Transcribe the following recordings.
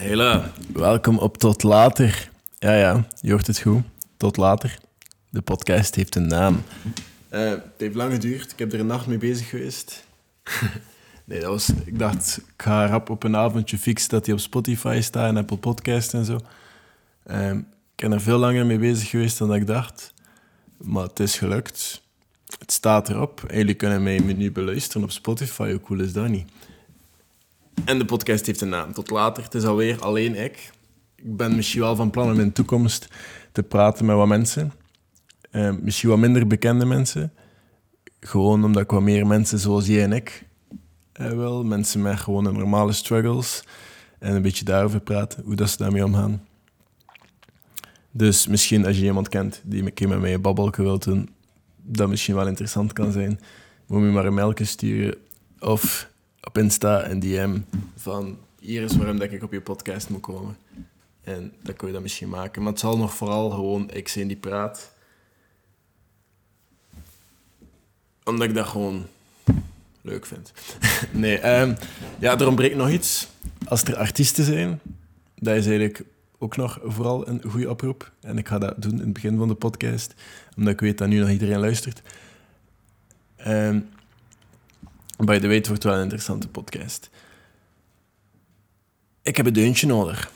Hela, welkom op Tot Later. Ja, ja, je hoort het goed. Tot Later. De podcast heeft een naam. Eh, het heeft lang geduurd. Ik heb er een nacht mee bezig geweest. nee, dat was... Ik dacht, ik ga rap op een avondje fixen dat hij op Spotify staat en Apple Podcast en zo. Ehm, ik ben er veel langer mee bezig geweest dan ik dacht. Maar het is gelukt. Het staat erop. En jullie kunnen mij nu beluisteren op Spotify. Hoe cool is dat niet? En de podcast heeft een naam. Tot later. Het is alweer alleen ik. Ik ben misschien wel van plan om in de toekomst te praten met wat mensen. Eh, misschien wat minder bekende mensen. Gewoon omdat ik wat meer mensen zoals jij en ik uh, wil. Mensen met gewoon normale struggles. En een beetje daarover praten. Hoe dat ze daarmee omgaan. Dus misschien als je iemand kent die een keer met mij een babbelke wilt doen, dat misschien wel interessant kan zijn, moet je maar een mailje sturen. Of op Insta een DM van hier is waarom dat ik op je podcast moet komen. En dan kun je dat misschien maken. Maar het zal nog vooral gewoon ik zijn die praat. Omdat ik dat gewoon leuk vind. nee, um, ja, er ontbreekt nog iets. Als er artiesten zijn, dat is eigenlijk ook nog vooral een goede oproep. En ik ga dat doen in het begin van de podcast, omdat ik weet dat nu nog iedereen luistert. Um, by the way, het wordt wel een interessante podcast. Ik heb een deuntje nodig.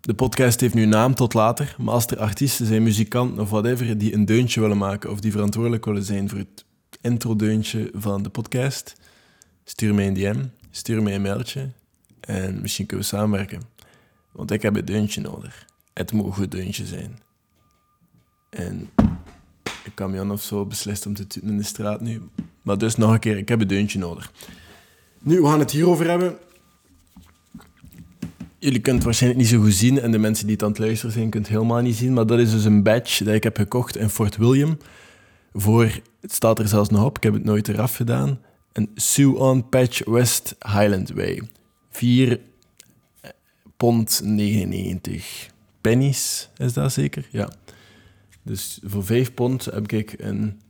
De podcast heeft nu naam tot later, maar als er artiesten zijn, muzikanten of whatever, die een deuntje willen maken of die verantwoordelijk willen zijn voor het intro-deuntje van de podcast, stuur mij een DM, stuur mij een mailtje en misschien kunnen we samenwerken. Want ik heb een deuntje nodig. Het moet een goed deuntje zijn. En ik camion of zo beslist om te tuten in de straat nu. Maar dus nog een keer, ik heb een deuntje nodig. Nu, we gaan het hierover hebben. Jullie kunnen het waarschijnlijk niet zo goed zien en de mensen die het aan het luisteren zijn, kunnen het helemaal niet zien. Maar dat is dus een badge dat ik heb gekocht in Fort William. Voor, het staat er zelfs nog op, ik heb het nooit eraf gedaan. Een Sue-on Patch West Highland Way. 4 pond 99 pennies, is dat zeker? Ja. Dus voor 5 pond heb ik een,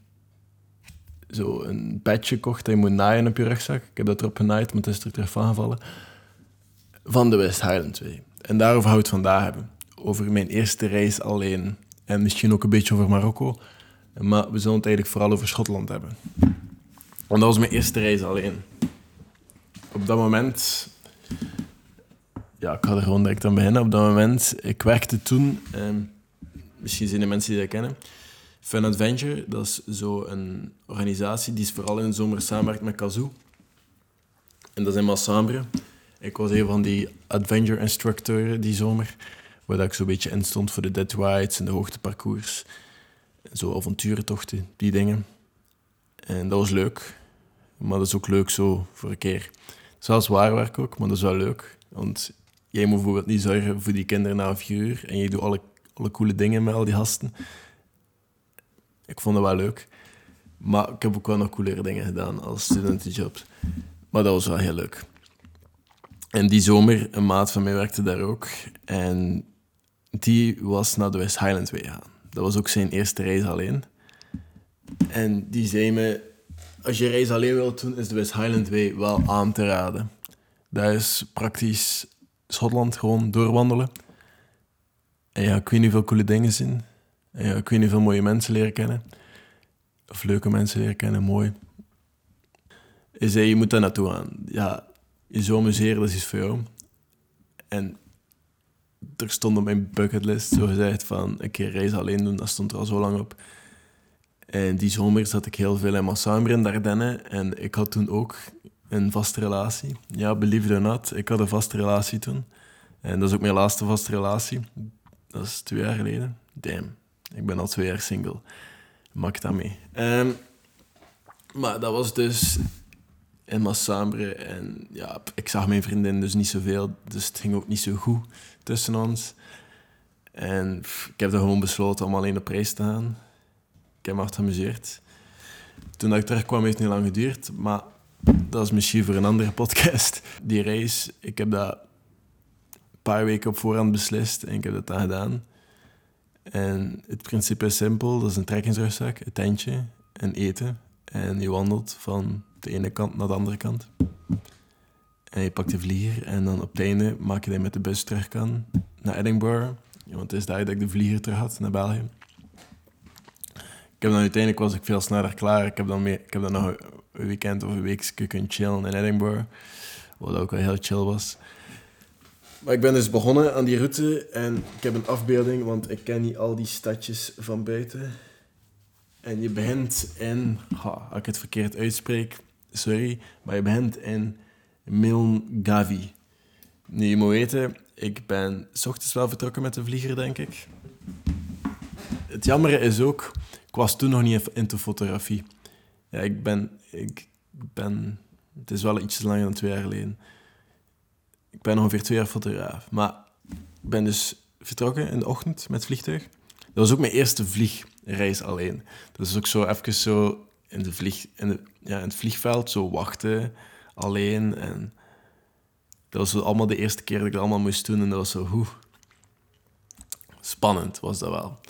zo een badge gekocht dat je moet naaien op je rugzak. Ik heb dat erop genaaid, maar het is er terug van gevallen. Van de West Highland Way. En daarover hou ik het vandaag hebben. Over mijn eerste reis alleen. En misschien ook een beetje over Marokko. Maar we zullen het eigenlijk vooral over Schotland hebben. Want dat was mijn eerste reis alleen. Op dat moment ja, ik ga er gewoon direct aan beginnen. Op dat moment, ik werkte toen, eh, misschien zijn er mensen die dat kennen, Fun Adventure. Dat is zo een organisatie die is vooral in de zomer samenwerkt met Kazoo. En dat is in Massambre. Ik was een van die adventure instructeuren die zomer, waar ik zo'n beetje in stond voor de dead whites en de hoogteparcours. Zo avonturentochten, die dingen. En dat was leuk. Maar dat is ook leuk zo voor een keer. Zelfs waar werk ook, maar dat is wel leuk. Want jij moet bijvoorbeeld niet zorgen voor die kinderen na vier uur en je doet alle, alle coole dingen met al die gasten. Ik vond het wel leuk. Maar ik heb ook wel nog coolere dingen gedaan als studentenjobs. Maar dat was wel heel leuk. En die zomer, een maat van mij werkte daar ook. En die was naar de West Highland Way gegaan. Dat was ook zijn eerste reis alleen. En die zei me, als je reis alleen wilt doen, is de West Highland Way wel aan te raden. Dat is praktisch Schotland gewoon doorwandelen. Ja, ik weet niet veel coole dingen zien. En ja, ik weet niet veel mooie mensen leren kennen. Of leuke mensen leren kennen, mooi. Hij zei, je moet daar naartoe gaan. Ja, je zou amuseren, dat is iets voor jou. En er stond op mijn bucketlist, zo gezegd, van een keer reis alleen doen. Dat stond er al zo lang op. En die zomer zat ik heel veel in Massambre in Dardenne. En ik had toen ook een vaste relatie. Ja, believe it or not, ik had een vaste relatie toen. En dat is ook mijn laatste vaste relatie. Dat is twee jaar geleden. Damn, ik ben al twee jaar single. Maak dat mee. Um, maar dat was dus in Massambre. En ja, ik zag mijn vriendin dus niet zoveel. Dus het ging ook niet zo goed tussen ons. En ik heb dan gewoon besloten om alleen op reis te gaan. Ik heb me hard geamuseerd. Toen dat ik terugkwam, heeft het niet lang geduurd. Maar dat is misschien voor een andere podcast. Die reis, ik heb dat paar weken op voorhand beslist en ik heb dat dan gedaan. En het principe is simpel, dat is een trekkingsrugzak, een tentje en eten. En je wandelt van de ene kant naar de andere kant. En je pakt de vlieger en dan op het einde maak je dat met de bus terug kan naar Edinburgh. Want het is daar dat ik de vlieger terug had naar België. Ik heb dan uiteindelijk was ik veel sneller klaar. Ik heb dan, mee, ik heb dan nog een weekend of een week kunnen chillen in Edinburgh. Wat ook wel heel chill was. Maar ik ben dus begonnen aan die route en ik heb een afbeelding, want ik ken niet al die stadjes van buiten. En je begint in, ha, als ik het verkeerd uitspreek, sorry, maar je begint in Milngavi. Nu, je moet weten, ik ben s ochtends wel vertrokken met de vlieger, denk ik. Het jammere is ook, ik was toen nog niet into fotografie. Ja, ik ben, ik ben, het is wel iets langer dan twee jaar geleden. Ben ongeveer twee jaar fotograaf. Maar ik ben dus vertrokken in de ochtend met vliegtuig. Dat was ook mijn eerste vliegreis alleen. Dat is ook zo even zo in, de vlieg, in, ja, in het vliegveld zo wachten alleen. En dat was allemaal de eerste keer dat ik dat allemaal moest doen. En dat was zo, hoe spannend was dat wel.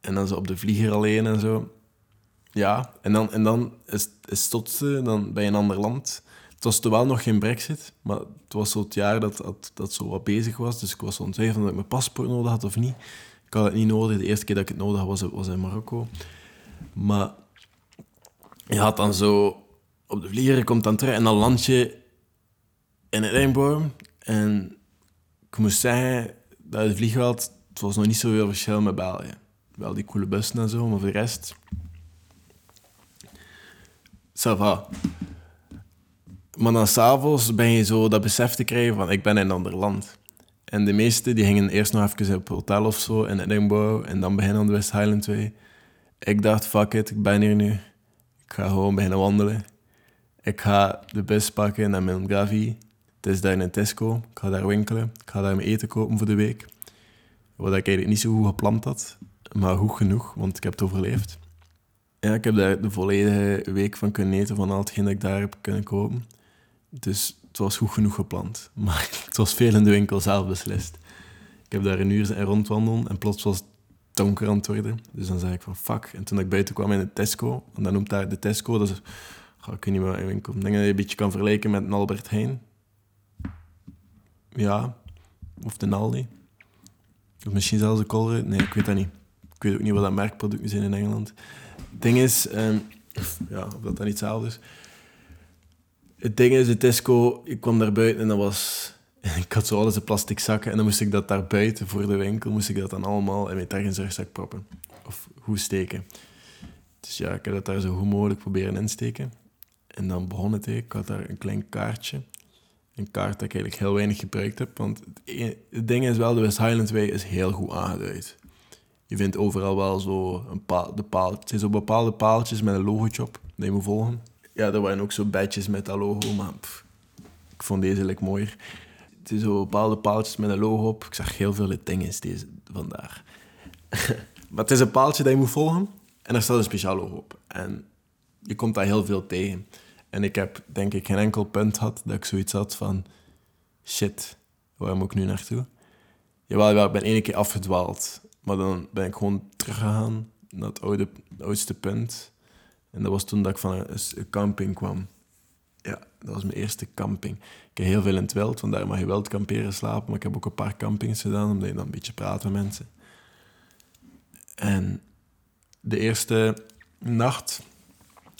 En dan zo op de vlieger alleen en zo. Ja, en dan, en dan is, is tot, dan ben je in een ander land. Het was wel nog geen brexit, maar het was zo het jaar dat, dat, dat zo wat bezig was. Dus ik was zo twijfelen dat ik mijn paspoort nodig had of niet. Ik had het niet nodig. De eerste keer dat ik het nodig had, was, was in Marokko. Maar je had dan zo... Op de vlieger, komt dan terug en dan land je in Edinburgh. En ik moest zeggen, dat het vliegveld... Het was nog niet zoveel verschil met België. Wel die coole bussen en zo, maar voor de rest... Ça. Maar dan s'avonds ben je zo dat besef te krijgen van ik ben in een ander land. En de meesten die gingen eerst nog even op hotel of zo in Edinburgh en dan beginnen aan de West Highland Way. Ik dacht, fuck it, ik ben hier nu. Ik ga gewoon beginnen wandelen. Ik ga de bus pakken naar Milngavi. Het is daar in een Tesco. Ik ga daar winkelen. Ik ga daar mijn eten kopen voor de week. Wat ik eigenlijk niet zo goed gepland had. Maar goed genoeg, want ik heb het overleefd. Ja, ik heb daar de volledige week van kunnen eten van al hetgeen dat ik daar heb kunnen kopen. Dus het was goed genoeg gepland. Maar het was veel in de winkel zelf beslist. Ik heb daar een uur rondwandelen en plots was het donker aan het worden. Dus dan zei ik van fuck. En toen ik buiten kwam in de Tesco, en dan noemt daar de Tesco, dat is... Ga ik niet meer in winkel. Ik denk dat je een beetje kan vergelijken met een Albert Heijn. Ja. Of de Aldi. Of misschien zelfs de Colruyt. Nee, ik weet dat niet. Ik weet ook niet wat dat merkproducten zijn in Engeland. Het ding is... Um, ja, of dat dan iets anders is het ding is, de Tesco, ik kwam daar buiten en dat was... Ik had zo alles in plastic zakken en dan moest ik dat daar buiten voor de winkel, moest ik dat dan allemaal in mijn rugzak proppen. Of goed steken. Dus ja, ik heb dat daar zo goed mogelijk proberen insteken. En dan begon het, ik had daar een klein kaartje. Een kaart dat ik eigenlijk heel weinig gebruikt heb, want het, het ding is wel, de West Highland Way is heel goed aangeduid. Je vindt overal wel zo een paal, de paal, het zijn zo bepaalde paaltjes met een logootje op, dat je moet volgen ja, er waren ook zo badges met dat logo, maar ik vond deze like mooier. Het is zo bepaalde paaltjes met een logo op. Ik zag heel veel dingen deze vandaar. maar het is een paaltje dat je moet volgen en er staat een speciaal logo op. En je komt daar heel veel tegen. En ik heb denk ik geen enkel punt gehad dat ik zoiets had van... Shit, waar moet ik nu naartoe? Jawel, ik ben één keer afgedwaald. Maar dan ben ik gewoon teruggegaan naar het oude, oudste punt. En dat was toen dat ik van een, camping kwam. Ja, dat was mijn eerste camping. Ik heb heel veel in het wild, vandaar mag je wild kamperen slapen. Maar ik heb ook een paar campings gedaan, omdat je dan een beetje praat met mensen. En de eerste nacht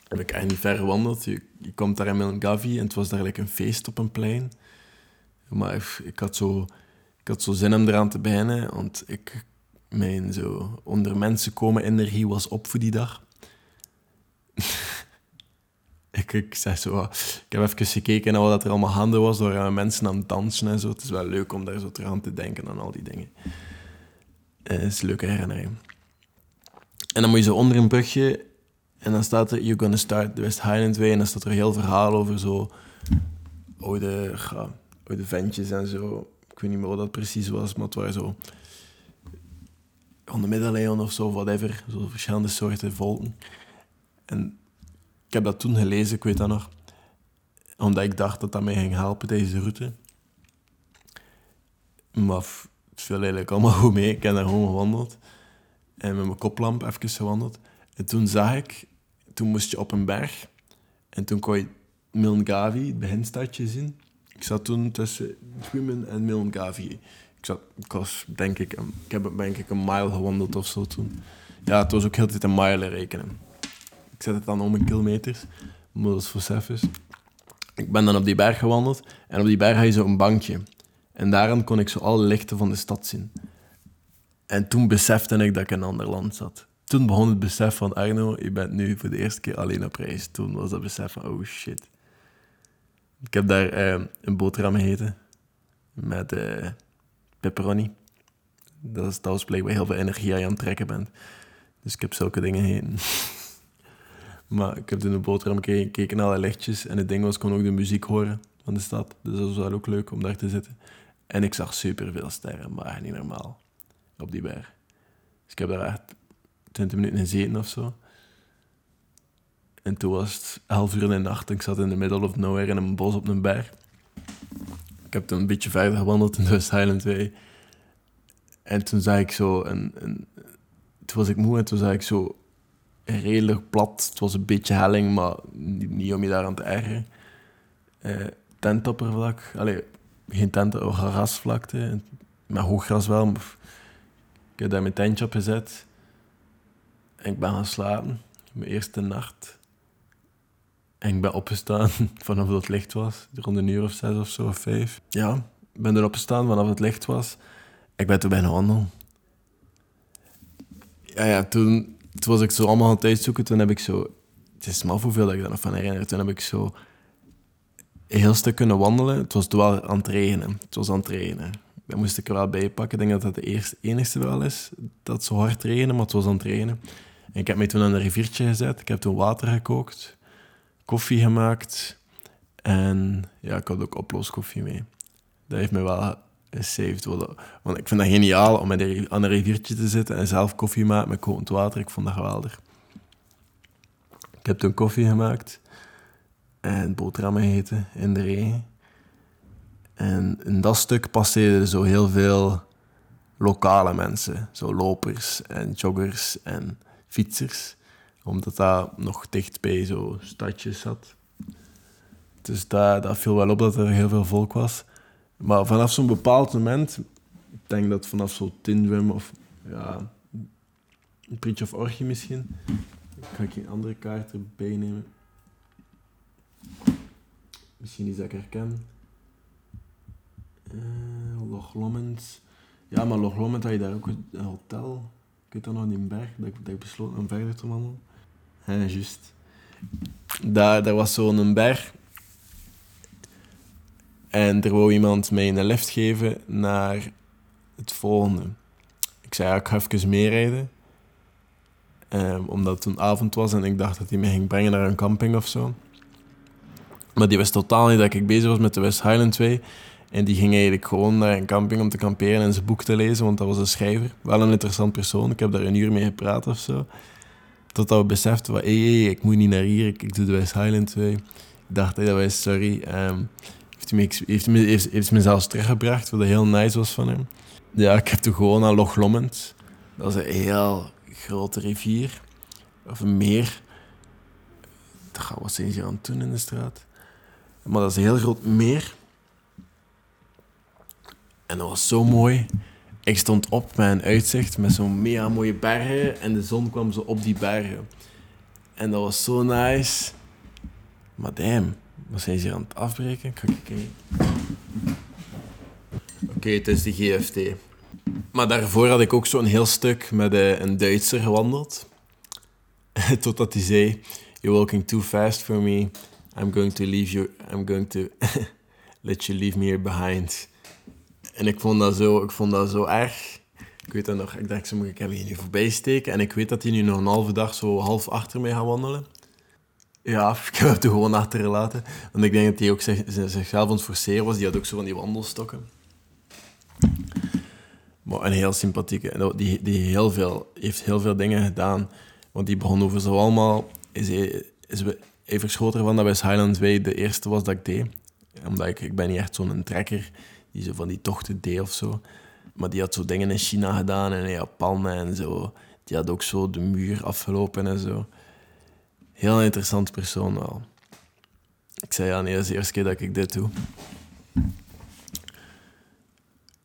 heb ik eigenlijk niet ver gewandeld. Je, komt daar in Milngavi en het was daar een feest op een plein. Maar ik had zo, ik had zo zin om eraan te beginnen, want ik, mijn zo onder mensen komen energie was op voor die dag. ik, ik zeg zo, ik heb even gekeken naar wat er allemaal handen was. door waren mensen aan het dansen en zo. Het is wel leuk om daar zo terug aan te denken aan al die dingen. Het is een leuke herinnering. En dan moet je zo onder een brugje en dan staat er You're gonna start the West Highland Way en dan staat er een heel verhaal over zo oude, ja, oude ventjes en zo. Ik weet niet meer wat dat precies was, maar het waren zo van de middeleeuwen of zo, whatever. Zo verschillende soorten volken. En ik heb dat toen gelezen, ik weet dat nog. Omdat ik dacht dat dat mij ging helpen, deze route. Maar het viel eigenlijk allemaal goed mee. Ik heb daar gewoon gewandeld. En met mijn koplamp even gewandeld. En toen zag ik... Toen moest je op een berg. En toen kon je Milngavi, het beginstadje, zien. Ik zat toen tussen Truman en Milngavie. Ik, zat, ik was, denk ik, een- ik heb denk ik een mile gewandeld of zo toen. Ja, het was ook heel de tijd een mile rekenen. Zet het dan om in kilometers, omdat het voor sef. Ik ben dan op die berg gewandeld en op die berg had je zo een bankje. En daaraan kon ik zo alle lichten van de stad zien. En toen besefte ik dat ik in een ander land zat. Toen begon het besef van Arno, je bent nu voor de eerste keer alleen op reis. Toen was dat besef van, oh shit. Ik heb daar eh, een boterham gegeten met eh pepperoni. Dat, is, dat was blijkbaar heel veel energie aan je aan het trekken bent. Dus ik heb zulke dingen gegeten. maar ik heb toen een boterham gekeken, naar alle lichtjes. En het ding was, ik kon ook de muziek horen van de stad. Dus dat was wel ook leuk om daar te zitten. En ik zag superveel sterren, maar niet normaal. Op die berg. Dus ik heb daar echt 20 minuten gezeten of zo. En toen was het 11 uur in de nacht en ik zat in de middle of nowhere in een bos op een berg. Ik heb toen een beetje verder gewandeld in de Highland Way. En toen zag ik zo een, een... Toen was ik moe en toen zag ik zo redelijk plat. Het was een beetje helling, maar niet, om je daaraan te ergeren. Eh tentoppervlak. Allee, geen tent, een grasvlakte. Met hoog gras wel. Ik heb daar mijn tentje op gezet. En ik ben gaan slapen. Mijn eerste nacht. En ik ben opgestaan vanaf dat het licht was. Rond een uur of zes of zo, of vijf. Ja, ik ben er opgestaan vanaf het licht was. Ik ben toen bijna wandelen. Ja, ja, toen, toen was ik zo allemaal aan het uitzoeken. Toen heb ik zo... Het is maar hoeveel dat ik daar nog van herinner. Toen heb ik zo een heel stuk kunnen wandelen. Het was wel aan het regenen. Het was aan het regenen. Daar moest ik er wel bij pakken. Ik denk dat dat de eerste, enigste wel is. Dat zo hard regende, maar het was aan het regenen. En ik heb mij toen aan een riviertje gezet. Ik heb toen water gekookt. Koffie gemaakt. En ja, ik had ook oplooskoffie mee. Dat heeft me wel gesaved. Want ik vind dat geniaal om aan een riviertje te zitten en zelf koffie maken met kokend water. Ik vond dat geweldig. Ik heb toen koffie gemaakt en boterhammen gegeten in de regen. En in dat stuk passeerden zo heel veel lokale mensen. Zo lopers en joggers en fietsers. Omdat dat nog dicht bij zo stadjes zat. Dus dat, dat viel wel op dat er heel veel volk was. Maar vanaf zo'n bepaald moment, ik denk dat vanaf zo'n Tindwim of ja, een Prietje of Orgie misschien, ga ik een andere kaart erbij nemen. Misschien iets dat ik herken. Eh Loch Lomond. Ja, maar Loch Lomond had je daar ook een hotel. Ik weet dat nog een berg, dat ik, ik besloot om verder te wandelen. Ja, juist. Daar, daar was zo'n berg. En er wou iemand mij een lift geven naar het volgende. Ik zei, ja, ik ga even meerijden. Ehm, omdat het toen avond was en ik dacht dat hij mij ging brengen naar een camping of zo. Maar die wist totaal niet dat ik bezig was met de West Highland 2. En die ging eigenlijk gewoon naar een camping om te kamperen en zijn boek te lezen, want dat was een schrijver. Wel een interessant persoon. Ik heb daar een uur mee gepraat of zo. Totdat we beseften van, hé, ik moet niet naar hier, ik, doe de West Highland 2. Ik dacht, hey, dat sorry. Ehm, heeft, me, heeft, me, zelfs teruggebracht, wat heel nice was van hem. Ja, ik heb toen gewoon naar Loch Lomond. Dat is een heel grote rivier. Of een meer. Wat zijn hier aan het doen in de straat? Maar dat is een heel groot meer. En dat was zo mooi. Ik stond op met een uitzicht met zo'n mega mooie bergen. En de zon kwam zo op die bergen. En dat was zo nice. Maar damn, wat zijn ze hier aan het afbreken? Ik? Oké, het is de GFT. Maar daarvoor had ik ook zo'n heel stuk met eh, een Duitser gewandeld. Totdat hij zei: You're walking too fast for me. I'm going to leave you. I'm going to let you leave me here behind. En ik vond dat zo, ik vond dat zo erg. Ik weet dat nog. Ik dacht, ik hem hier nu voorbij steken. En ik weet dat hij nu nog een halve dag zo half achter mij gaat wandelen. Ja, ik heb toen gewoon achtergelaten. Want ik denk dat hij ook zich, zichzelf aan het forceren was. Die had ook zo van die wandelstokken. Maar een heel sympathieke. Die, die heel veel, heeft heel veel dingen gedaan. Want die begon over zo allemaal... Is is, hij verschoot ervan dat West Highland Way de eerste was dat ik deed. Omdat ik, ik ben niet echt zo'n trekker die zo van die tochten deed of zo. Maar die had zo dingen in China gedaan en in Japan en zo. Die had ook zo de muur afgelopen en zo. Heel interessant persoon wel. Ik zei ja, nee, dat is de eerste keer dat ik dit doe.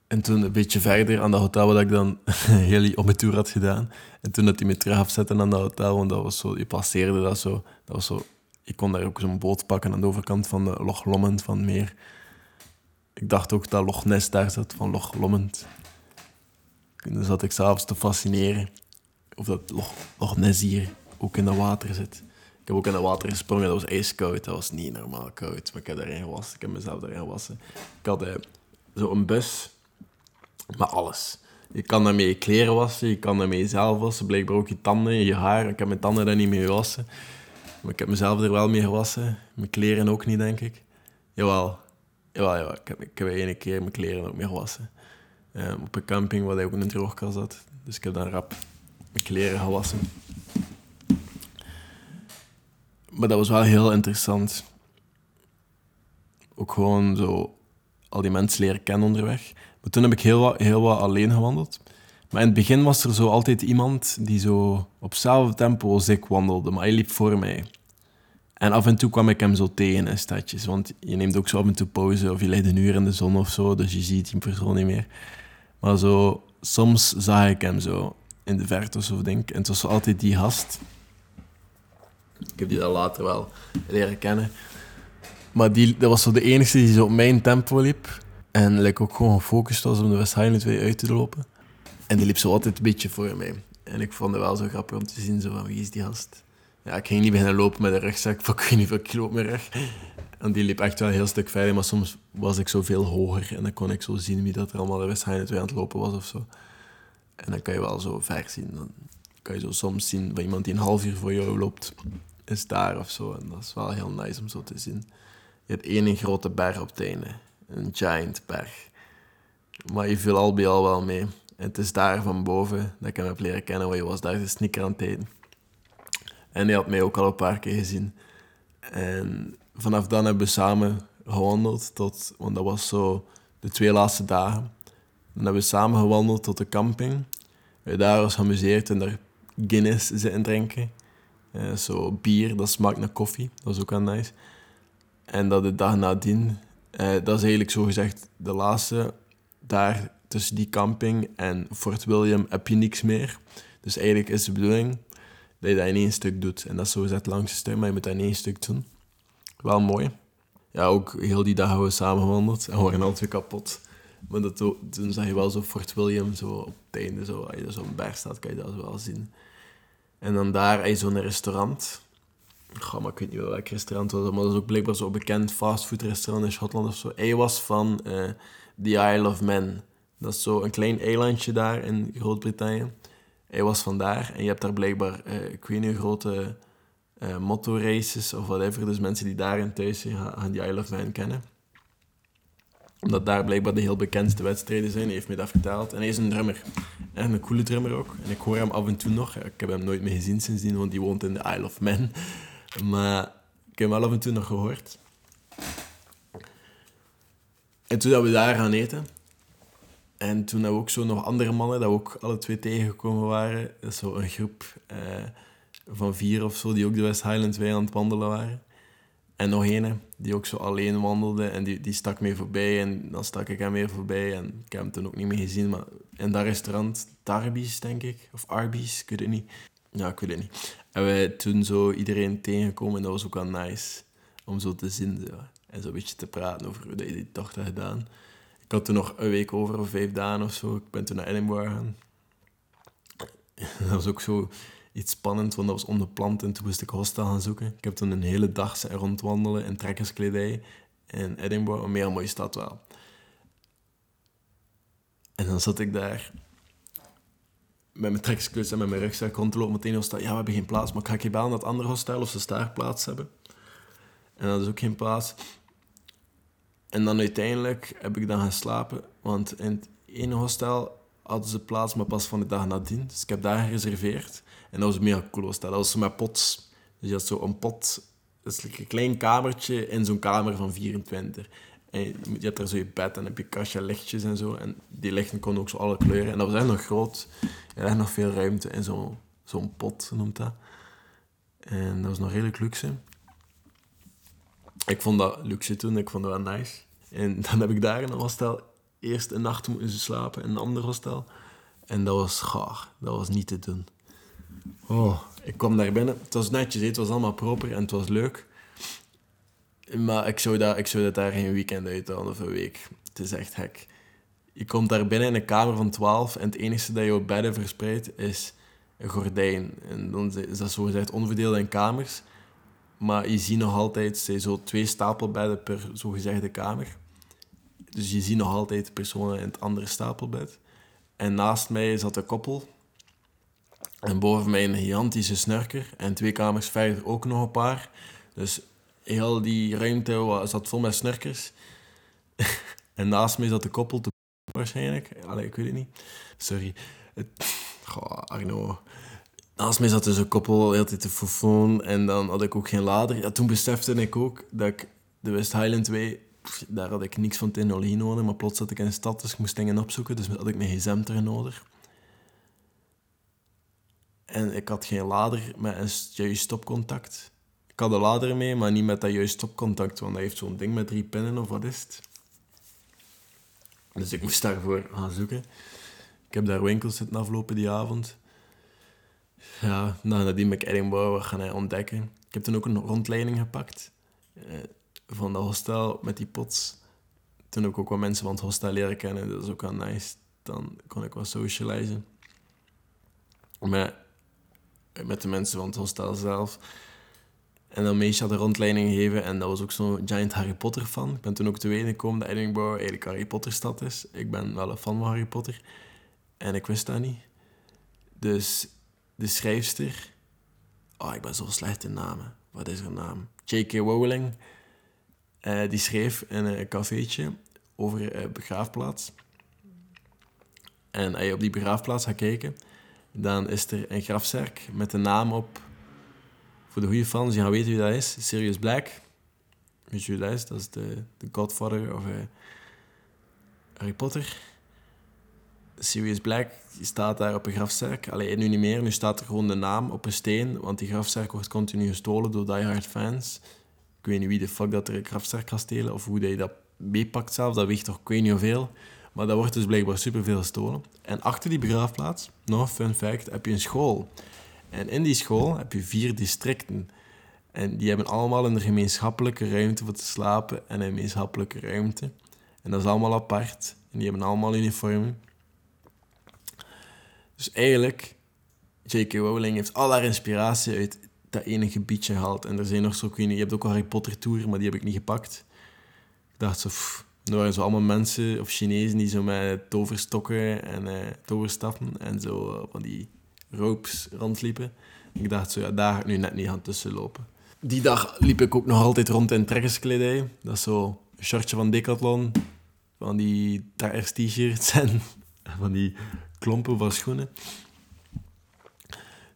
En toen een beetje verder aan dat hotel waar ik dan heel op mijn tour had gedaan. En toen dat hij me terug afzette aan dat hotel, want dat was zo, je passeerde dat zo. Dat was zo ik kon daar ook zo'n boot pakken aan de overkant van de Loch Lomond van meer. Ik dacht ook dat Loch Ness daar zat, van Loch Lomond. En dan zat ik s'avonds te fascineren of dat Loch, Loch Ness hier ook in dat water zit. Ik heb ook in dat water gesprongen, dat was ijskoud. Dat was niet normaal koud, maar ik heb daarin gewassen. Ik heb mezelf daarin gewassen. Ik had eh, zo'n bus met alles. Je kan daarmee je kleren wassen, je kan daarmee jezelf wassen, blijkbaar ook je tanden, je haar. Ik heb mijn tanden daar niet mee gewassen. Maar ik heb mezelf er wel mee gewassen. Mijn kleren ook niet, denk ik. Jawel. Jawel, jawel. Ik heb, ik heb ene keer mijn kleren ook mee gewassen. Um, op een camping waar hij ook in een droogkast zat. Dus ik heb dan rap mijn kleren gewassen. Maar dat was wel heel interessant. Ook gewoon zo al die mensen leren kennen onderweg. Maar toen heb ik heel wat, heel wat alleen gewandeld. Maar in het begin was er zo altijd iemand die zo op hetzelfde tempo als ik wandelde, maar hij liep voor mij. En af en toe kwam ik hem zo tegen in stadjes, want je neemt ook zo af en toe pauze of je ligt een uur in de zon of zo, dus je ziet die persoon niet meer. Maar zo, soms zag ik hem zo in de verte of zo, denk En het was altijd die gast. Ik heb die dan later wel leren kennen. Maar die, dat was zo de enige die zo op mijn tempo liep. En like, ook gewoon gefocust was om de West Highland weer uit te lopen. En die liep zo altijd een beetje voor mij. En ik vond het wel zo grappig om te zien, zo van, wie is die gast? Ja, ik ging niet beginnen lopen met een rugzak van ik weet niet veel kilo meer rug. En die liep echt wel een heel stuk verder, maar soms was ik zo veel hoger. En dan kon ik zo zien wie dat er allemaal de wedstrijd aan het lopen was of zo. En dan kan je wel zo ver zien. Dan kan je zo soms zien bij iemand die een half uur voor jou loopt, is daar of zo. En dat is wel heel nice om zo te zien. Je hebt één grote berg op het einde. Een giant berg. Maar je viel al bij al wel mee. En het is daar van boven dat ik hem heb leren kennen, want je was daar de sneaker aan het eten. En hij had mij ook al een paar keer gezien. En vanaf dan hebben we samen gewandeld tot, want dat was zo de twee laatste dagen. Dan hebben we samen gewandeld tot de camping. We daar was geamuseerd en daar Guinness zitten drinken. Uh, zo bier, dat smaakt naar koffie. Dat was ook wel nice. En dat de dag nadien, uh, dat is eigenlijk zo gezegd de laatste daar tussen die camping en Fort William heb je niks meer. Dus eigenlijk is de bedoeling dat je dat in één stuk doet. En dat is zo gezegd langs stuk, maar je moet dat in één stuk doen. Wel mooi. Ja, ook heel die dag hebben we samen gewandeld en we waren altijd kapot. Maar dat, toen zag je wel zo Fort William zo op het einde, zo, als je zo'n berg staat, kan je dat wel zien. En dan daar, je zo'n restaurant. Goh, maar ik weet niet welk restaurant was, maar dat is ook blijkbaar zo'n bekend fastfoodrestaurant in Schotland of zo. Hij was van uh, The Isle of Man. Dat is zo een klein eilandje daar in Groot-Brittannië. Hij was vandaar en je hebt daar blijkbaar, uh, ik weet niet, grote uh, motorraces of whatever. Dus mensen die daarin thuis zijn, gaan die Isle of Man kennen. Omdat daar blijkbaar de heel bekendste wedstrijden zijn. Hij heeft mij dat verteld. En hij is een drummer. En een coole drummer ook. En ik hoor hem af en toe nog. Ik heb hem nooit meer gezien sindsdien, want die woont in de Isle of Man. Maar ik heb hem wel af en toe nog gehoord. En toen dat we daar gaan eten, en toen hebben we ook zo nog andere mannen, dat we ook alle twee tegengekomen waren. Zo een groep eh, van vier of zo, die ook de West Highlands wij aan het wandelen waren. En nog een die ook zo alleen wandelde en die, die stak mee voorbij en dan stak ik hem weer voorbij en ik heb hem toen ook niet meer gezien. Maar in dat restaurant, Darby's denk ik, of Arby's, ik weet het niet. Ja, ik weet het niet. En wij toen zo iedereen tegengekomen en dat was ook wel nice om zo te zien en zo een beetje te praten over hoe je die tocht had gedaan. Ik had toen nog een week over, of vijf dagen of zo. Ik ben toen naar Edinburgh gegaan. Dat was ook zo iets spannend, want dat was onbepland en toen moest ik hostel gaan zoeken. Ik heb toen een hele dag rondwandelen in trekkerskledij in Edinburgh, een meer mooie stad wel. En dan zat ik daar met mijn trekkerskledij en met mijn rugzak rond te lopen met één hostel. Ja, we hebben geen plaats, maar ga ik je bellen het andere hostel of ze daar plaats hebben. En dat is ook geen plaats. En dan uiteindelijk heb ik dan gaan slapen, want in het ene hostel hadden ze plaats, maar pas van de dag nadien. Dus ik heb daar gereserveerd. En dat was mega cool hostel. Dat was zo met pots. Dus je had zo een pot, dat is een klein kamertje in zo'n kamer van 24. En je hebt daar zo je bed en heb je kastje lichtjes en zo. En die lichten konden ook zo alle kleuren. En dat was echt nog groot. Er had nog veel ruimte in zo'n zo'n pot, noemt dat. En dat was nog redelijk luxe ik vond dat luxe toen, ik vond dat wel nice. En dan heb ik daar in een hostel eerst een nacht moeten slapen in een ander hostel. En dat was gaar. Dat was niet te doen. Oh, ik kwam daar binnen. Het was netjes, het was allemaal proper en het was leuk. Maar ik zou, dat, ik zou dat daar geen weekend uit of een week. Het is echt hek. Je komt daar binnen in een kamer van 12 en het enige dat je op bedden verspreidt is een gordijn. En dan is dat zo gezegd onverdeeld in kamers. Maar je ziet nog altijd zo twee stapelbedden per zogezegde kamer. Dus je ziet nog altijd personen in het andere stapelbed. En naast mij zat een koppel. En boven mij een gigantische snurker. En twee kamers verder ook nog een paar. Dus heel die ruimte zat vol met snurkers. en naast mij zat de koppel te waarschijnlijk. Ik weet het niet. Sorry. Goh, Arno. Naast mij zat dus een koppel, heel tijd te fofoon. En dan had ik ook geen lader. Ja, toen besefte ik ook dat ik de West Highland Way... Daar had ik niks van technologie nodig. Maar plots zat ik in de stad, dus ik moest dingen opzoeken. Dus had ik mijn gsm nodig. En ik had geen lader met een juist stopcontact. Ik had een lader mee, maar niet met dat juist stopcontact. Want hij heeft zo'n ding met drie pinnen, of wat is het? Dus ik moest daarvoor gaan zoeken. Ik heb daar winkels zitten aflopen die avond. Ja, nou, nadien ben ik Edinburgh gaan ontdekken. Ik heb toen ook een rondleiding gepakt eh, van dat hostel met die pots. Toen heb ik ook wat mensen van het hostel leren kennen. Dat is ook wel nice. Dan kon ik wat socializen. Met, met de mensen van het hostel zelf. En dan meisje had rondleiding gegeven en dat was ook zo'n giant Harry Potter fan. Ik ben toen ook te weten gekomen dat Edinburgh eigenlijk Harry Potter stad is. Ik ben wel een fan van Harry Potter. En ik wist dat niet. Dus de schrijfster... Oh, ik ben zo slecht in namen. Wat is haar naam? J.K. Rowling. Uh, die schreef in een cafeetje over een begraafplaats. En als je op die begraafplaats gaat kijken, dan is er een grafzerk met de naam op voor de goede fans, die gaan weten wie dat is. Sirius Black. Weet je wie dat is? Dat is de, de godfather of Harry Potter. Sirius Black die staat daar op een grafzerk. Alleen nu niet meer. Nu staat er gewoon de naam op een steen. Want die grafzerk wordt continu gestolen door diehard fans. Ik weet niet wie de fuck dat er grafzerk gaat stelen. Of hoe dat je dat meepakt zelf. Dat weegt toch ik weet niet hoeveel. Maar dat wordt dus blijkbaar superveel gestolen. En achter die begraafplaats, nog fun fact, heb je een school. En in die school heb je vier districten. En die hebben allemaal een gemeenschappelijke ruimte voor te slapen en een gemeenschappelijke ruimte. En dat is allemaal apart. En die hebben allemaal uniformen. Dus eigenlijk, J.K. Rowling heeft al haar inspiratie uit dat ene gebiedje gehaald. En er zijn nog zo, ik je hebt ook al Harry Potter Tour, maar die heb ik niet gepakt. Ik dacht zo, pff, er waren zo allemaal mensen of Chinezen die zo met toverstokken en uh, toverstaffen en zo van die ropes rondliepen. Ik dacht zo, ja, daar ga ik nu net niet aan tussen lopen. Die dag liep ik ook nog altijd rond in trekkerskledij. Dat is zo een shirtje van Decathlon, van die trekkers t-shirts en van die klompen van schoenen.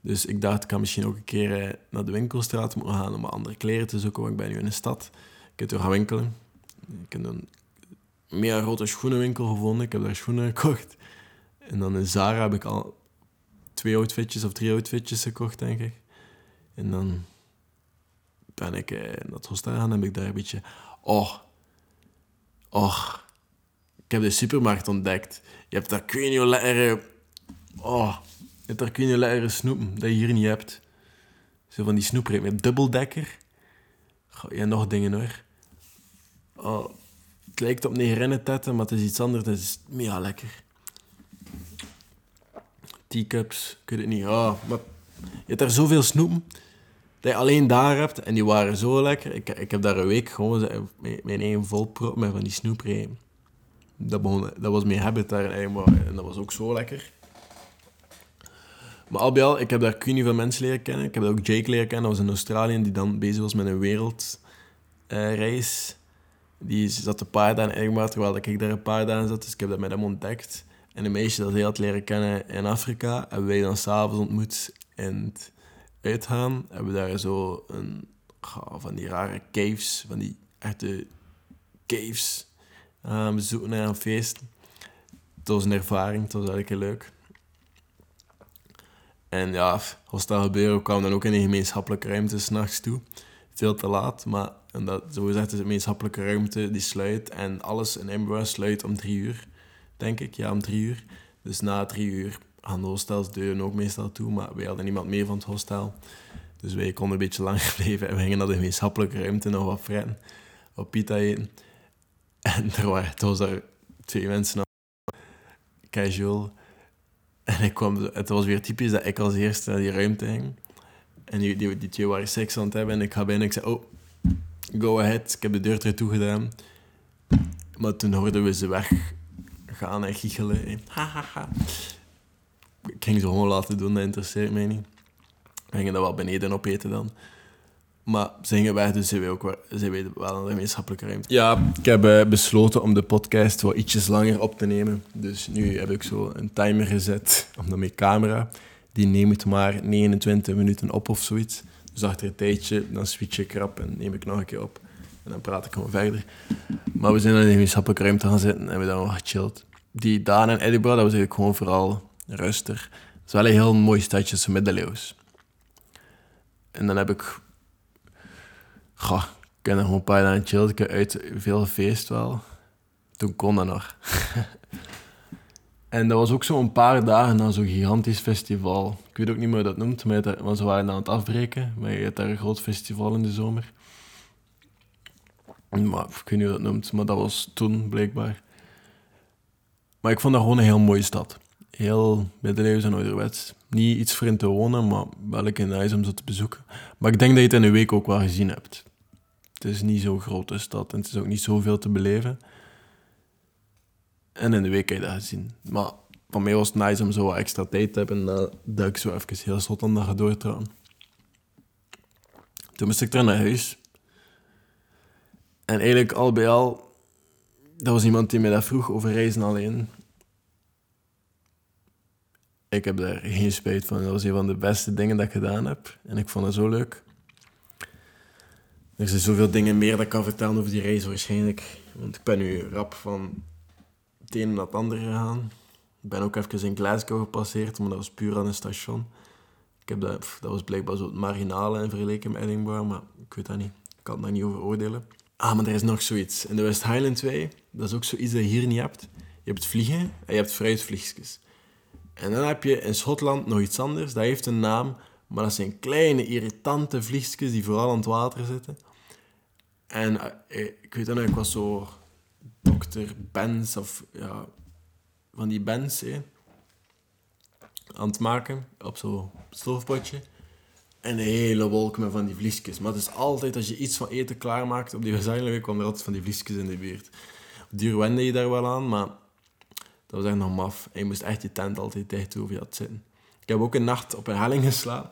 Dus ik dacht, ik kan misschien ook een keer eh, naar de winkelstraat moeten gaan om andere kleren te zoeken, want ik ben nu in de stad. Ik heb toen gaan winkelen. Ik heb een meer grote schoenenwinkel gevonden. Ik heb daar schoenen gekocht. En dan in Zara heb ik al twee outfitjes of drie outfitjes gekocht, denk ik. En dan ben ik eh, naar het hostel en heb ik daar een beetje... Oh, oh, ik heb de supermarkt ontdekt. Je hebt daar kun je lekkere... Oh, je hebt daar kun je lekkere snoepen dat je hier niet hebt. Zo van die snoepreep met dubbeldekker. Goh, ja, nog dingen hoor. Oh, het lijkt op negerinnentetten, maar het is iets anders. Het is mega lekker teacups, ik weet het niet. Oh, maar je hebt daar zoveel snoepen dat je alleen daar hebt en die waren zo lekker. Ik, ik heb daar een week gewoon mijn eigen volprop met van die snoeprepen. Dat, dat was mijn habit daar en dat was ook zo lekker. Maar al bij al, ik heb daar kun veel mensen leren kennen. Ik heb ook Jake leren kennen, dat was in Australië, die dan bezig was met een wereldreis. die zat een paar dagen in Edinburgh, terwijl ik daar een paar dagen zat. Dus ik heb dat met hem ontdekt. En een meisje dat hij had leren kennen in Afrika, hebben wij dan s'avonds ontmoet in het uitgaan. Hebben we daar zo een, van die rare caves, van die echte caves uh, bezoeken naar een feest. Het was een ervaring, het was eigenlijk heel leuk. En ja, Hostel Gebeuren kwam dan ook in een gemeenschappelijke ruimte s'nachts toe. Veel te laat, maar en dat, zo gezegd is de gemeenschappelijke ruimte die sluit. En alles in Edinburgh sluit om drie uur. denk ik. Ja, om drie uur. Dus na drie uur gaan de hostels deuren ook meestal toe, maar wij hadden niemand meer van het hostel. Dus wij konden een beetje langer blijven en we gingen naar de gemeenschappelijke ruimte nog wat fretten, op pita eten. En er waren, het was twee mensen casual. En ik kwam, het was weer typisch dat ik als eerste naar die ruimte ging. En die, die, die twee waren seks aan het hebben. En ik ga binnen en ik zei, oh, go ahead. Ik heb de deur terug toegedaan. Maar toen hoorden we ze weggaan en giechelen. Hahaha. Ik ging ze gewoon laten doen, dat interesseert mij niet. We gingen dat wel beneden opeten dan. Maar ze gingen weg, dus ze weten ook weten wel een gemeenschappelijke ruimte. Ja, ik heb eh, besloten om de podcast wat ietsjes langer op te nemen. Dus nu heb ik zo een timer gezet op mijn camera. Die neemt maar 29 minuten op of zoiets. Dus achter een tijdje, dan switch ik erop en neem ik nog een keer op. En dan praat ik gewoon verder. Maar we zijn in een gemeenschappelijke ruimte gaan zitten en hebben dan gechilled. Die Daan en Edinburgh, dat was eigenlijk gewoon vooral rustig. Het is wel een heel mooi stadje, zo middeleeuws. En dan heb ik Goh, ik nog een paar dagen. Ik uit veel feest wel. Toen kon dat nog. en dat was ook zo'n paar dagen na zo'n gigantisch festival. Ik weet ook niet meer hoe dat noemt, maar ze waren aan het afbreken. Maar je daar een groot festival in de zomer. Maar, ik weet niet hoe dat noemt, maar dat was toen blijkbaar. Maar ik vond dat gewoon een heel mooie stad. Heel middeleeuws en ouderwets. Niet iets voor in te wonen, maar wel een nice om ze te bezoeken. Maar ik denk dat je het in een week ook wel gezien hebt. Het is niet zo'n grote stad en het is ook niet zoveel te beleven. En in de week heb je dat gezien. Maar voor mij was het nice om zo wat extra tijd te hebben dat ik zo even heel slot aan dat doortrouwen. Toen moest ik terug naar huis. En eigenlijk al bij al, dat was iemand die mij dat vroeg over reizen alleen. Ik heb daar geen spijt van. Dat was een van de beste dingen dat ik gedaan heb. En ik vond het zo leuk. Er zijn zoveel dingen meer dat ik kan vertellen over die reis waarschijnlijk. Want ik ben nu rap van het ene naar het andere gegaan. Ik ben ook even in Glasgow gepasseerd, maar dat was puur aan een station. Ik heb dat, dat was blijkbaar zo het marginale in vergelijking met Edinburgh, maar ik weet dat niet. Ik kan daar niet over oordelen. Ah, maar er is nog zoiets. In de West Highland 2, dat is ook zoiets dat je hier niet hebt. Je hebt vliegen en je hebt fruitvliegjes. En dan heb je in Schotland nog iets anders. Dat heeft een naam, maar dat zijn kleine, irritante vliegjes die vooral aan het water zitten. En eh, ik weet nog, ik was zo dokter Benz of ja, van die Benz hè, aan het maken op zo'n stoofpotje. En een hele wolk met van die vliesjes. Maar het is altijd, als je iets van eten klaarmaakt op die Week, kwam er altijd van die vliesjes in de buurt. Duur wende je daar wel aan, maar dat was echt nog maf. En je moest echt je tent altijd dicht doen je had zitten. Ik heb ook een nacht op een helling geslapen.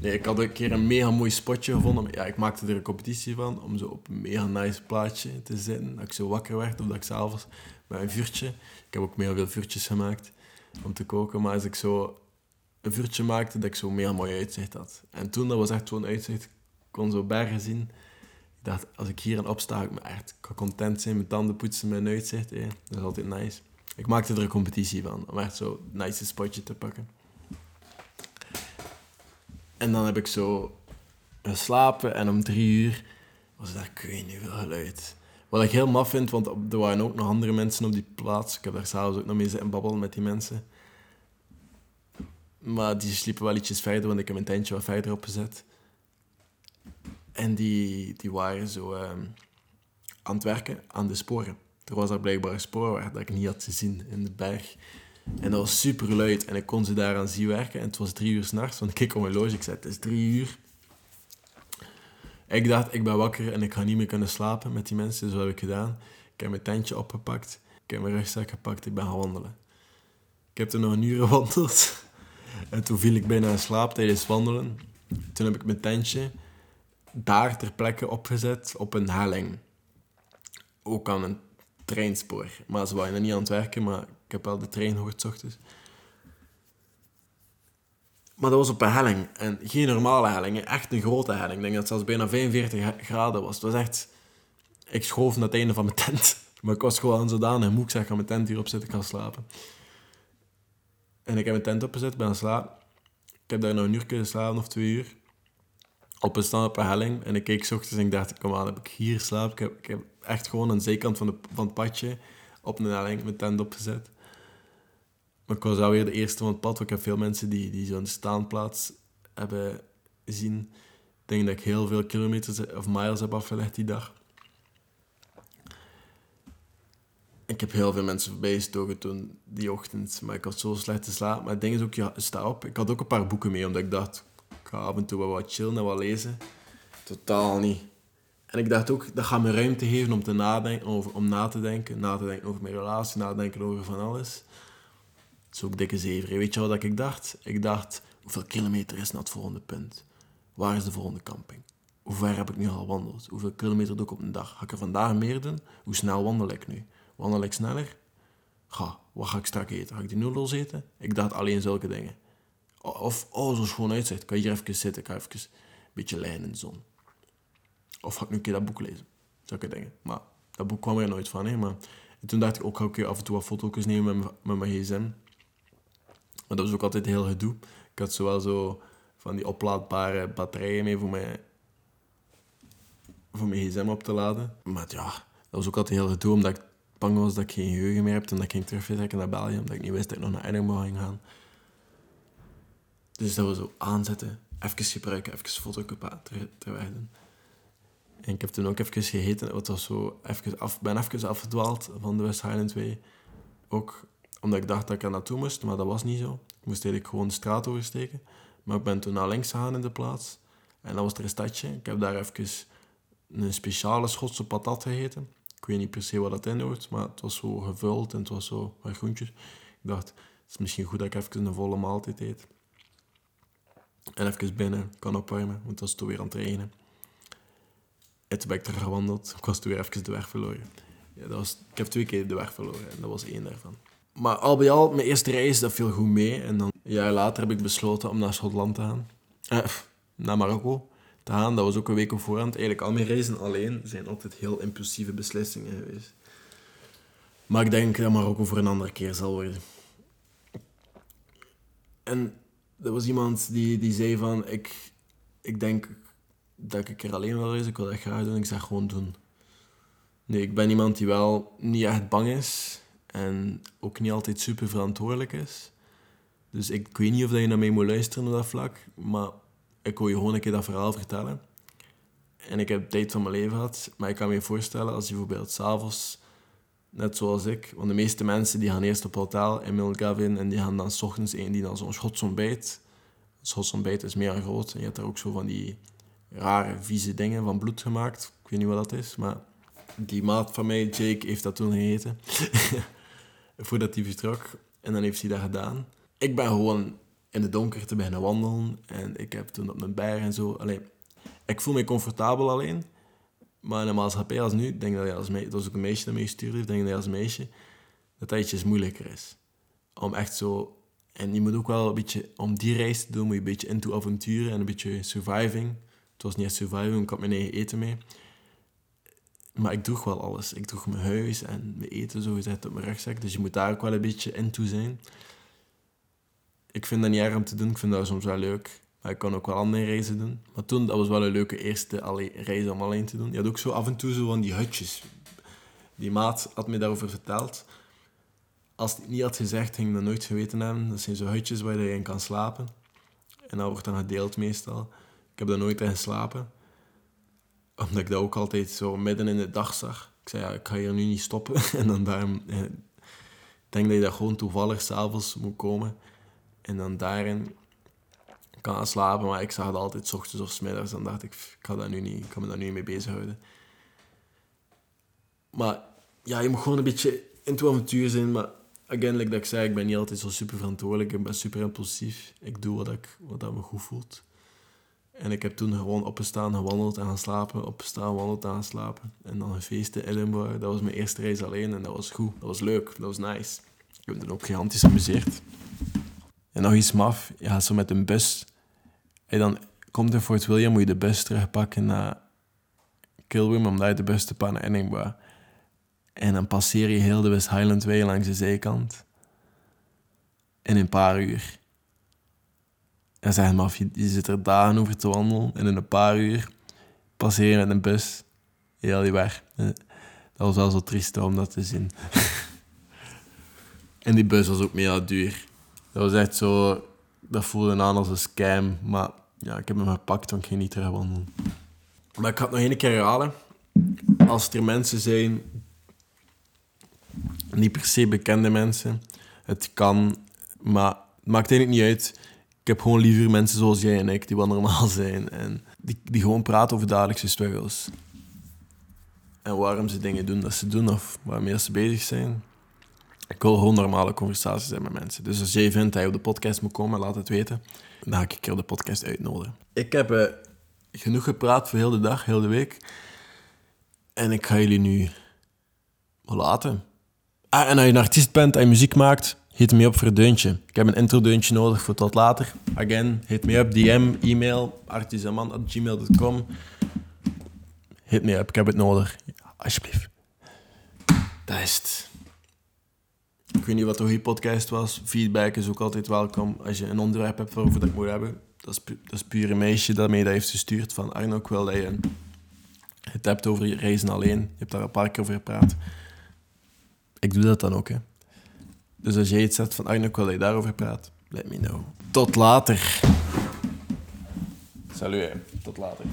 Nee, ik had een keer een mega mooi spotje gevonden. Ja, ik maakte er een competitie van om zo op een mega nice plaatje te zitten. Dat ik zo wakker werd of dat ik s'avonds met een vuurtje... Ik heb ook mega veel vuurtjes gemaakt om te koken. Maar als ik zo een vuurtje maakte, dat ik zo mega mooi uitzicht had. En toen, dat was echt zo'n uitzicht. Ik kon zo bergen zien. Ik dacht, als ik hier aan opsta, ik me echt content zijn met tanden poetsen, een uitzicht. Dat is altijd nice. Ik maakte er een competitie van, om echt zo nice spotje te pakken. En dan heb ik zo geslapen en om drie uur was daar, weet niet veel geluid. Wat ik heel maf vind, want er waren ook nog andere mensen op die plaats. Ik heb daar s'avonds ook nog mee zitten babbelen met die mensen. Maar die sliepen wel ietsjes verder, want ik heb mijn tentje wat verder opgezet. En die, die waren zo ehm, aan het werken aan de sporen. Er was daar blijkbaar een spoor dat ik niet had gezien in de berg. En dat was super luid en ik kon ze daaraan zien werken. En het was drie uur s'nachts, want ik keek op mijn loge. Ik zei, het is drie uur. Ik dacht, ik ben wakker en ik ga niet meer kunnen slapen met die mensen. Dus wat heb ik gedaan? Ik heb mijn tentje opgepakt. Ik heb mijn rugzak gepakt. Ik ben gaan wandelen. Ik heb er nog een uur gewandeld. En toen viel ik bijna in slaap tijdens wandelen. Toen heb ik mijn tentje daar ter plekke opgezet op een helling. Ook aan een treinspoor. Maar ze waren niet aan het werken, maar ik heb wel de trein gehoord, ochtends. Maar dat was op een helling. En geen normale helling, echt een grote helling. Ik denk dat het zelfs bijna 45 graden was. Het was echt... Ik schoof naar het einde van mijn tent. Maar ik was gewoon zodanig moe. Ik zeg, ga mijn tent hierop zitten, ik ga slapen. En ik heb mijn tent opgezet, ben aan slapen. Ik heb daar nog een uur geslapen of twee uur. Op een stand op een helling. En ik keek s ochtends en ik dacht, kom aan, heb ik hier slaap? Ik heb, ik echt gewoon een zijkant van, de, van het padje op een helling met tent opgezet. Maar ik was alweer de eerste van het pad. Ik heb veel mensen die, die zo'n staanplaats hebben zien. Ik denk dat ik heel veel kilometers of miles heb afgelegd die dag. Ik heb heel veel mensen voorbij gestoken toen, die ochtend. Maar ik had zo slecht te slapen. Maar het ding is ook, ja, sta op. Ik had ook een paar boeken mee, omdat ik dacht... Ik ga af en toe wat chillen en wat lezen. Totaal niet. En ik dacht ook, dat gaat me ruimte geven om, te nadenken, om na te denken. Na te denken over mijn relatie, na te denken over van alles. Dat is ook dikke zever. Weet je wat ik dacht? Ik dacht, hoeveel kilometer is naar het volgende punt? Waar is de volgende camping? Hoe ver heb ik nu al gewandeld? Hoeveel kilometer doe ik op een dag? Ga ik er vandaag meer doen? Hoe snel wandel ik nu? Wandel ik sneller? Ga, wat ga ik straks eten? Ga ik die noedels eten? Ik dacht alleen zulke dingen. Of, oh, zo schoon uitzicht. Kan je hier even zitten? Kan even een beetje lijnen in de zon? Of ga ik nu een keer dat boek lezen? Zulke dingen. Maar dat boek kwam er nooit van. Hè? Maar en toen dacht ik ook, ga ik af en toe wat foto's nemen met, met mijn gsm. Maar dat was ook altijd heel gedoe. Ik had zowel zo van die oplaadbare batterijen mee voor mijn, voor mijn gsm op te laden. Maar ja, dat was ook altijd heel gedoe, omdat ik bang was dat ik geen geheugen meer heb toen ik ging terugvertrekken naar België, omdat ik niet wist dat ik nog naar Edinburgh ging gaan. Dus dat we zo aanzetten, even gebruiken, even foto ter, terwijl doen. En ik heb toen ook even gegeten. Het was zo even af, ben even afgedwaald van de West Highland Way. Ook omdat ik dacht dat ik er naartoe moest, maar dat was niet zo. Ik moest eigenlijk gewoon de straat oversteken. Maar ik ben toen naar links gegaan in de plaats. En dat was er een stadje. Ik heb daar even een speciale Schotse patat gegeten. Ik weet niet per se wat dat inhoudt, maar het was zo gevuld en het was zo met groentjes. Ik dacht, het is misschien goed dat ik even een volle maaltijd eet. En even binnen kan opwarmen, want het was toen weer aan het regenen. Ben ik er gewandeld. Ik was toen weer even de weg verloren. Ja, dat was, ik heb twee keer de weg verloren en dat was één daarvan. Maar al bij al, mijn eerste reis, dat viel goed mee. En dan een jaar later heb ik besloten om naar Schotland te gaan. Eh, naar Marokko te gaan. Dat was ook een week op voorhand. Eigenlijk al mijn reizen alleen zijn altijd heel impulsieve beslissingen geweest. Maar ik denk dat Marokko voor een andere keer zal worden. En er was iemand die, die zei van... Ik, ik denk dat ik er alleen wil reizen. Ik wil dat graag doen. Ik zeg gewoon doen. Nee, ik ben iemand die wel niet echt bang is. En ook niet altijd super verantwoordelijk is. Dus ik, weet niet of je naar mij moet luisteren op dat vlak. Maar ik wil je gewoon een keer dat verhaal vertellen. En ik heb tijd van mijn leven gehad. Maar ik kan me voorstellen als je bijvoorbeeld s'avonds, net zoals ik... Want de meeste mensen die gaan eerst op hotel in Milgavin en die gaan dan s ochtends een die dan zo'n. Schotsontbijt is meer groot. En je hebt daar ook zo van die rare, vieze dingen van bloed gemaakt. Ik weet niet wat dat is, maar die maat van mij, Jake, heeft dat toen gegeten. Voordat hij vertrok. En dan heeft hij dat gedaan. Ik ben gewoon in de donker te beginnen wandelen. En ik heb toen op mijn berg en zo... Alleen, ik voel me comfortabel alleen. Maar in een maatschappij als nu, denk dat je als meisje... Dat was ook een meisje dat mij gestuurd heeft. Denk dat je als meisje... Dat dat moeilijker is. Om echt zo... En je moet ook wel een beetje... Om die reis te doen, moet je een beetje into avonturen en een beetje surviving. Het was niet echt surviving, ik had mijn eigen eten mee. Maar ik droeg wel alles. Ik droeg mijn huis en mijn eten zo gezegd op mijn rugzak. Dus je moet daar ook wel een beetje into zijn. Ik vind dat niet erg om te doen. Ik vind dat soms wel leuk. Maar ik kan ook wel andere reizen doen. Maar toen, dat was wel een leuke eerste reis om alleen te doen. Je had ook zo af en toe zo van die hutjes. Die maat had me daarover verteld. Als hij het niet had gezegd, ging ik dat nooit geweten hebben. Dat zijn zo hutjes waar je in kan slapen. En dat wordt dan gedeeld meestal. Ik heb daar nooit in geslapen omdat ik dat ook altijd zo midden in de dag zag. Ik zei, ja, ik ga hier nu niet stoppen. en dan daarom... Eh, ik denk dat je dat gewoon toevallig s'avonds moet komen. En dan daarin kan slapen. Maar ik zag het altijd s ochtends of s middags. Dan dacht ik, ik ga, dat nu niet, ik kan me daar nu niet mee bezighouden. Maar ja, je moet gewoon een beetje in het avontuur zijn. Maar again, like dat ik zei, ik ben niet altijd zo super verantwoordelijk. Ik ben super impulsief. Ik doe wat, ik, wat dat me goed voelt. En ik heb toen gewoon opgestaan, gewandeld en gaan slapen. Opgestaan, gewandeld en gaan slapen. En dan een feest in Edinburgh. Dat was mijn eerste reis alleen en dat was goed. Dat was leuk. Dat was nice. Ik heb dan ook gigantisch amuseerd. En nog iets maf. Je gaat zo met een bus. En dan komt in Fort William, moet je de bus terugpakken naar Kilwim, omdat je de bus te pakken naar Edinburgh. En dan passeer je heel de West Highland Way langs de zijkant. In een paar uur. En zeg maar, je, je zit er dagen over te wandelen en in een paar uur passeer je met een bus heel die weg. Dat was wel zo triest om dat te zien. En die bus was ook mega duur. Dat was echt zo... Dat voelde aan als een scam. Maar ja, ik heb hem gepakt, want ik ging niet terug wandelen. Maar ik ga het nog één keer herhalen. Als er mensen zijn... Niet per se bekende mensen. Het kan, maar het maakt eigenlijk niet uit. Ik heb gewoon liever mensen zoals jij en ik, die wat normaal zijn. En die, die gewoon praten over dagelijkse struggles. En waarom ze dingen doen dat ze doen, of waarmee ze bezig zijn. Ik wil gewoon normale conversaties hebben met mensen. Dus als jij vindt dat je op de podcast moet komen, laat het weten. Dan ga ik je op de podcast uitnodigen. Ik heb eh, genoeg gepraat voor heel de dag, heel de week. En ik ga jullie nu laten. Ah, en als je een artiest bent en muziek maakt, hit me op voor een deuntje. Ik heb een intro-deuntje nodig voor tot later. Again, hit me up, DM, e-mail, artisaman.gmail.com. Hit me up, ik heb het nodig. Alsjeblieft. Dat is het. Ik weet niet wat de goede podcast was. Feedback is ook altijd welkom. Als je een onderwerp hebt waarover dat ik moet hebben. Dat is, dat is puur een meisje dat mij dat heeft gestuurd. Van Arno, ik wil dat je het hebt over je reizen alleen. Je hebt daar een paar keer over gepraat. Ik doe dat dan ook, hè. Dus als jij iets zegt van Arno, ik je daarover praat. Let me know. Tot later. Salut. Tot later.